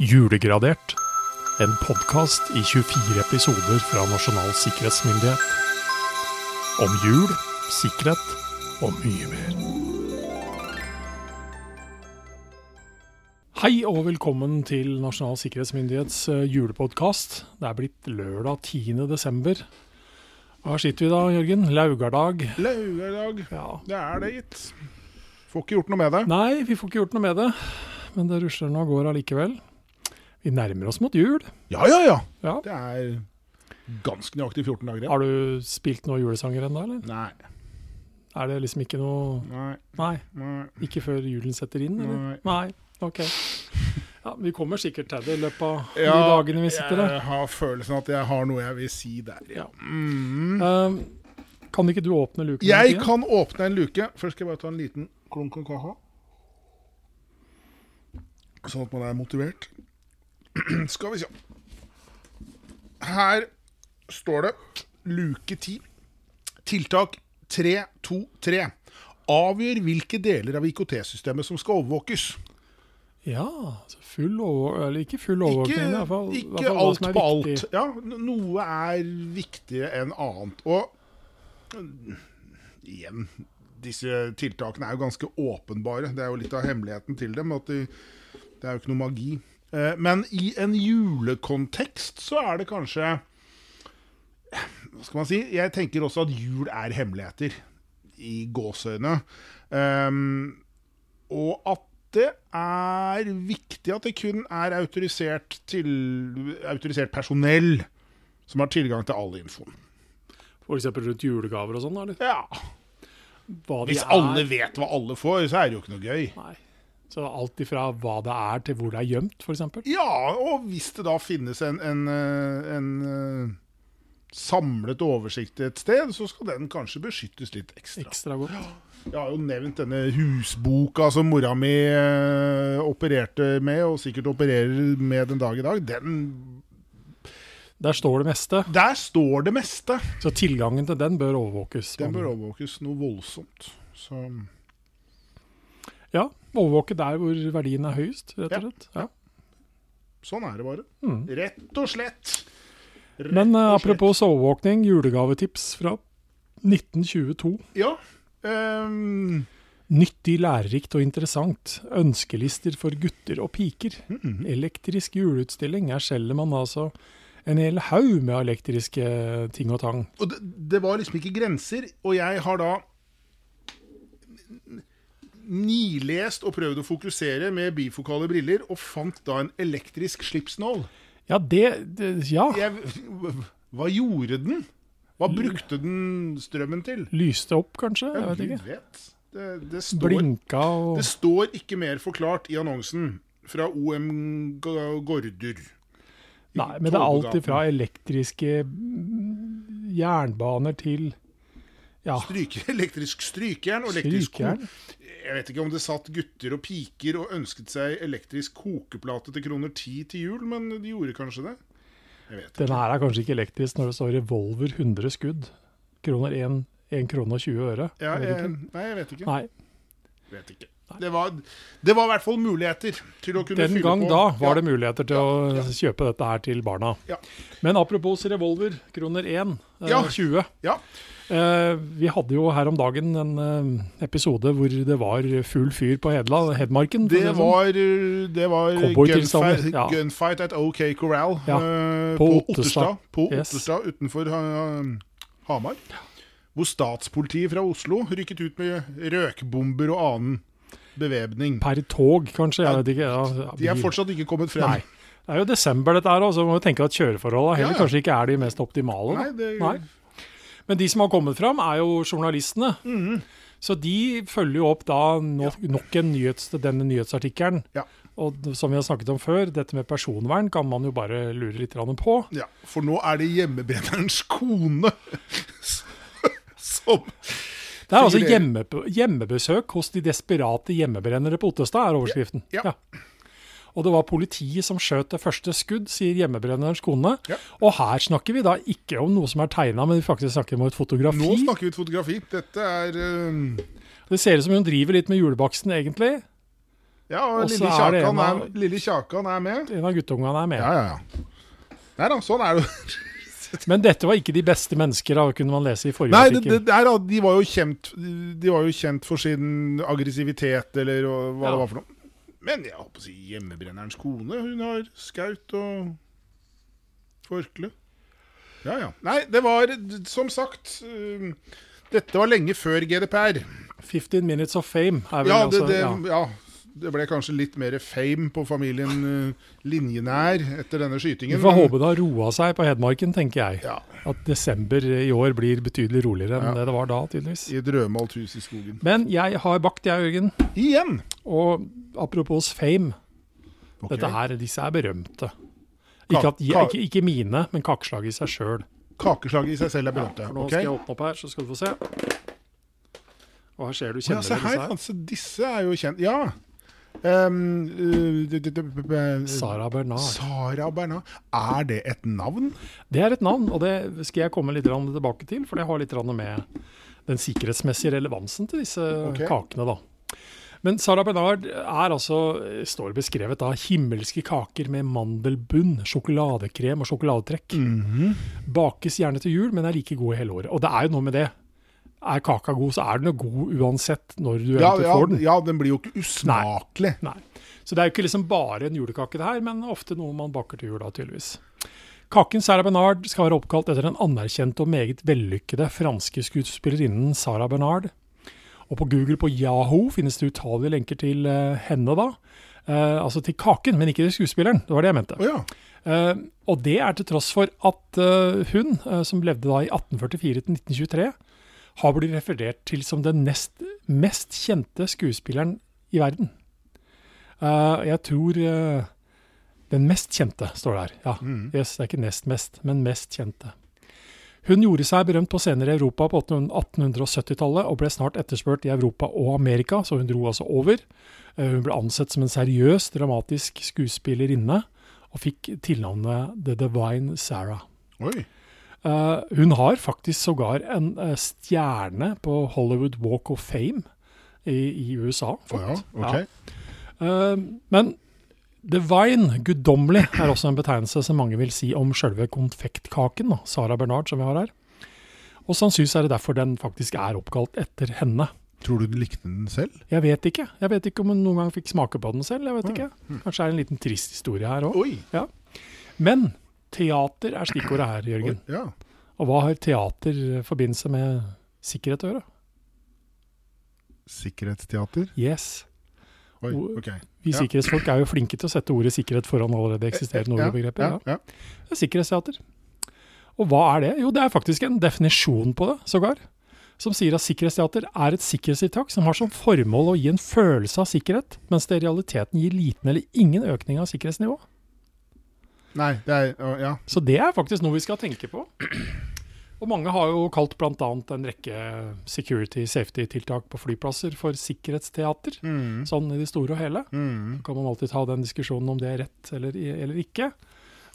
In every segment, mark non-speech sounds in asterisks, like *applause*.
Julegradert. En podkast i 24 episoder fra Nasjonal sikkerhetsmyndighet. Om jul, sikkerhet og mye mer. Hei og velkommen til Nasjonal sikkerhetsmyndighets eh, julepodkast. Det er blitt lørdag 10. desember. Her sitter vi da, Jørgen. Laugardag. Laugardag. Ja. Det er det, gitt. Får ikke gjort noe med det. Nei, vi får ikke gjort noe med det. Men det rusler nå av gårde allikevel. Vi nærmer oss mot jul. Ja, ja, ja. Ja. Det er ganske nøyaktig 14 dager igjen. Har du spilt noen julesanger ennå, eller? Nei. Er det liksom ikke noe Nei. Nei, Nei. ikke før julen setter inn, eller? Nei. ok. Ja, Vi kommer sikkert til det i løpet av Ja, de dagene vi sitter der. Jeg har følelsen at jeg har noe jeg vil si der. Ja. Mm. Um, kan ikke du åpne luken? Jeg kan åpne en luke. Først skal jeg bare ta en liten klunk av kaffe. Sånn at man er motivert. *clears throat* Skal vi se. Her står det luke 10. Tiltak 323. Avgjør hvilke deler av IKT-systemet som skal overvåkes. Ja, altså full over... Eller ikke full overvåkning, i hvert fall. Ikke hvert fall alt på alt. Ja, noe er viktigere enn annet. Og mm, igjen, disse tiltakene er jo ganske åpenbare. Det er jo litt av hemmeligheten til dem. At de, det er jo ikke noe magi. Eh, Men i en julekontekst så er det kanskje Hva skal man si? Jeg tenker også at jul er hemmeligheter. I gåseøyne. Um, og at det er viktig at det kun er autorisert, til, autorisert personell som har tilgang til all infoen. Eksempel rundt julegaver og sånn? Ja. Hvis alle vet hva alle får, så er det jo ikke noe gøy. Nei. Så alt ifra hva det er til hvor det er gjemt, eksempel. Ja, og hvis det da finnes en, en, eh, en eh, samlet oversikt et sted, så skal den kanskje beskyttes litt ekstra. Ekstra godt. Jeg har jo nevnt denne husboka som mora mi eh, opererte med, og sikkert opererer med den dag i dag. Den, Der står det meste, der står det meste. så tilgangen til den bør overvåkes. Den bør overvåkes noe voldsomt. Så Ja, overvåke der hvor verdien er høyest, rett og slett. Ja. sånn er det bare. Mm. Rett og slett. Rett Men uh, apropos overvåkning, julegavetips fra 1922. Ja. Um... Nyttig, lærerikt og interessant. Ønskelister for gutter og piker. Mm. Elektrisk juleutstilling. Her selger man altså en hel haug med elektriske ting og tang. Og det, det var liksom ikke grenser, og jeg har da nilest og prøvd å fokusere med bifokale briller, og fant da en elektrisk slipsnål. Ja, det, det Ja. Jeg, hva gjorde den? Hva brukte den strømmen til? Lyste opp, kanskje? Ja, Jeg vet ikke. vet. Det, det, står, Blinka og det står ikke mer forklart i annonsen fra OM Gordur. Nei, men det er alt fra elektriske jernbaner til ja, Stryker, elektrisk strykejern og elektrisk strykejern. Jeg vet ikke om det satt gutter og piker og ønsket seg elektrisk kokeplate til kroner 10 til jul, men de gjorde kanskje det. Jeg vet. Den her er kanskje ikke elektrisk når det står revolver 100 skudd. Kroner 1, 1 krone og 20 øre. Ja, Jeg nei, jeg vet ikke. Nei, Vet ikke. Det var, det var i hvert fall muligheter til å kunne den fylle gang da var Ja. det muligheter til å kjøpe dette her til barna. Ja. Men apropos revolver, kroner 1, eh, Ja. 20. Eh, vi hadde jo her om dagen en eh, episode hvor det var full fyr på Hedla, Hedmarken. Det, Det sånn. var, det var gunfight, ja. gunfight at OK Corral Ja, uh, på på, Ottestad. Ottestad, Yes. Utenfor Hamar. Hvor statspolitiet fra Oslo rykket ut med røkbomber og annen bevæpning. Per tog, kanskje. Jeg Ja, vet ikke. Ja, De er fortsatt ikke kommet frem. Nei. Det er jo desember dette her, så må vi tenke at kjøreforholdene heller kanskje ikke er de mest optimale. da. Nei, det, Nei. Men de som har kommet fram, er jo journalistene. Mm. Så de følger jo opp da nok, nok en nyhets, denne nyhetsartikkelen. Ja. Og som vi har snakket om før, dette med personvern kan man jo bare lure litt på. Ja, for nå er det hjemmebrennerens kone *laughs* som Det er altså hjemme, hjemmebesøk hos de desperate hjemmebrennere på Ottestad, er overskriften. Ja. Og det var politiet som skjøt det første skudd, sier hjemmebrennerens kone. Ja. Og her snakker vi da ikke om noe som er tegna, men vi faktisk snakker om et fotografi. Nå snakker vi et fotografi. Dette er uh... Det ser ut som hun driver litt med julebaksten, egentlig. Ja, og lille Kjakan er, lille Kjakan er med. En av guttungene er med. Ja, ja, ja. Nei da, sånn er det. *laughs* Men dette var ikke de beste mennesker, da, kunne man lese i forrige Nei, det, artikkel. det, der, de, var jo kjent, de var jo kjent for sin aggressivitet, eller hva Ja. det var for noe. Men jeg på å si hjemmebrennerens kone. Hun har skaut og forkle. Ja, ja. Nei, det var som sagt um, Dette var lenge før GDPR. 15 Minutes of Fame er vel Ja, det, altså det, ja. ja, det ble kanskje litt mer fame på familien uh, Linjenær etter denne skytingen. Vi får håpe det har roa seg på Hedmarken, tenker jeg. Ja, At desember i år blir betydelig roligere enn Ja. det det var da, tydeligvis. I et rødmalt hus i skogen. Men jeg har bakt, jeg, Jørgen. Igjen! Og apropos fame, Okay. dette her, disse er berømte. Ikke, at, ikke, ikke mine, men kakeslaget i seg sjøl. Kakeslaget i seg selv er berømte. Ja, nå okay. skal jeg åpne opp her, så skal du få se. Og her ser du, Ja, kjenner se du her, disse her? altså. Disse er jo kjent. Ja. Um, d- b- b- Sara Bernard. Sara Bernard. Er det et navn? Det er et navn, og det skal jeg komme litt tilbake til, for det har litt med den sikkerhetsmessige relevansen til disse okay. kakene. da. Men Sara Bernard er altså, står beskrevet av himmelske kaker med mandelbunn, sjokoladekrem og sjokoladetrekk. Mhm. Bakes gjerne til jul, men er like gode hele året. Og det er jo noe med det. Er kaka god, så er den jo god uansett når du Ja, ja, får den. ja, den blir jo ikke usmakelig. Nei. Så det er jo ikke liksom bare en julekake det her, men ofte noe man baker til jula, tydeligvis. Kaken Sarah Bernard skal være oppkalt etter den anerkjente og meget vellykkede franske skuespillerinnen Sarah Bernard. Og på Google på Yahoo finnes det utallige lenker til eh, henne, da. Eh, altså til kaken, men ikke til skuespilleren. Det var det jeg mente. Oh, ja. Eh, og det er til tross for at hun, som levde da i 1844 til 1923, har blitt referert til som den nest mest kjente skuespilleren i verden. Uh, jeg tror uh, den mest kjente, står det her. Ja, Mm. yes, det er ikke nest mest, men mest kjente. Hun gjorde seg berømt på scener i Europa på 1870-tallet, og ble snart etterspurt i Europa og Amerika, så hun dro altså over. Eh, Hun ble ansett som en seriøs, dramatisk skuespillerinne, og fikk tilnavnet The Divine Sarah. Oi. Eh, hun har faktisk sågar en eh, stjerne på Hollywood Walk of Fame i, i USA. Ja, okay. ja. Eh, men divine, guddommelig, er også en betegnelse som mange vil si om sjølve konfektkaken, da, Sara Bernard, som vi har her. Og sannsynligvis er det derfor den faktisk er oppkalt etter henne. Tror du du likte den selv? Jeg vet ikke. Jeg vet ikke om hun noen gang fikk smake på den selv. jeg vet ikke. Kanskje det er en liten trist historie her òg. Ja. Men teater er stikkordet her, Jørgen. Oi. Ja. Og hva har teater forbindelse med sikkerhet å gjøre? Sikkerhetsteater? Yes. Oi, ok. Vi Ja. sikkerhetsfolk er jo flinke til å sette ordet sikkerhet foran allerede eksisterende ord og begreper. Ja. Det er sikkerhetsteater. Og hva er det? Jo, det er faktisk en definisjon på det, sågar. Som sier at sikkerhetsteater er et sikkerhetstiltak som har som formål å gi en følelse av sikkerhet, mens det i realiteten gir liten eller ingen økning av sikkerhetsnivå. Nei, det er Ja. Så det er faktisk noe vi skal tenke på. Og mange har jo kalt bl.a. en rekke security safety-tiltak på flyplasser for sikkerhetsteater. Mm. Sånn i det store og hele. Mm. Så kan man alltid ta den diskusjonen om det er rett eller, eller ikke.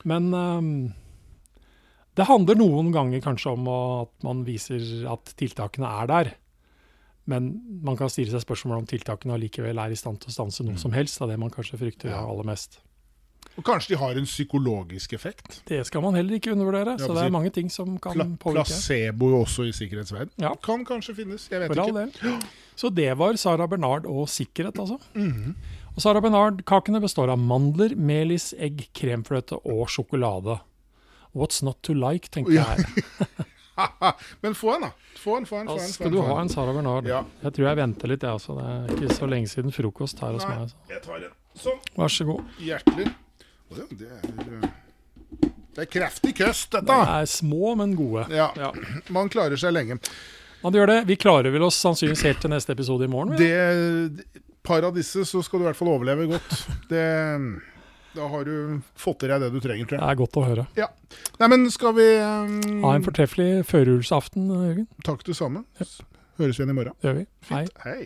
Men um, det handler noen ganger kanskje om at man viser at tiltakene er der. Men man kan stille seg spørsmål om tiltakene allikevel er i stand til å stanse noe som helst av det man kanskje frykter Ja. aller mest. Og kanskje de har en psykologisk effekt? Det skal man heller ikke undervurdere. Så det er mange ting som kan Pla påvirke. placebo også i sikkerhetsverden? Ja. Kan kanskje finnes, jeg vet For ikke. Så det var Sara Bernard og sikkerhet, altså. Mhm. Og Sara Bernard-kakene består av mandler, melis, egg, kremfløte og sjokolade. What's not to like, tenker jeg. *laughs* Men få en, da. Få en, få en, få en. få skal du ha en Sara Bernard. Ja. Jeg tror jeg venter litt, jeg altså. Det er ikke så lenge siden frokost her hos Nei. meg. Altså. Jeg tar en. Sånn. Vær så god. Hjertelig. Ja, Det er, eh, det er kraftig køst, De Det er små, men gode. Ja, Ja. *clears throat* man klarer seg lenge. Man gjør det. Vi klarer vel oss sannsynligvis helt til neste episode i morgen. Det par av disse, så skal du i hvert fall overleve godt. *laughs* Det, da har du fått til deg det du trenger, tror jeg. Det er godt å høre. Nei, men skal vi um, Ha en fortreffelig førjulsaften, Jørgen. Takk det samme. Høres vi igjen i morgen. Det gjør vi. Hei. Hei.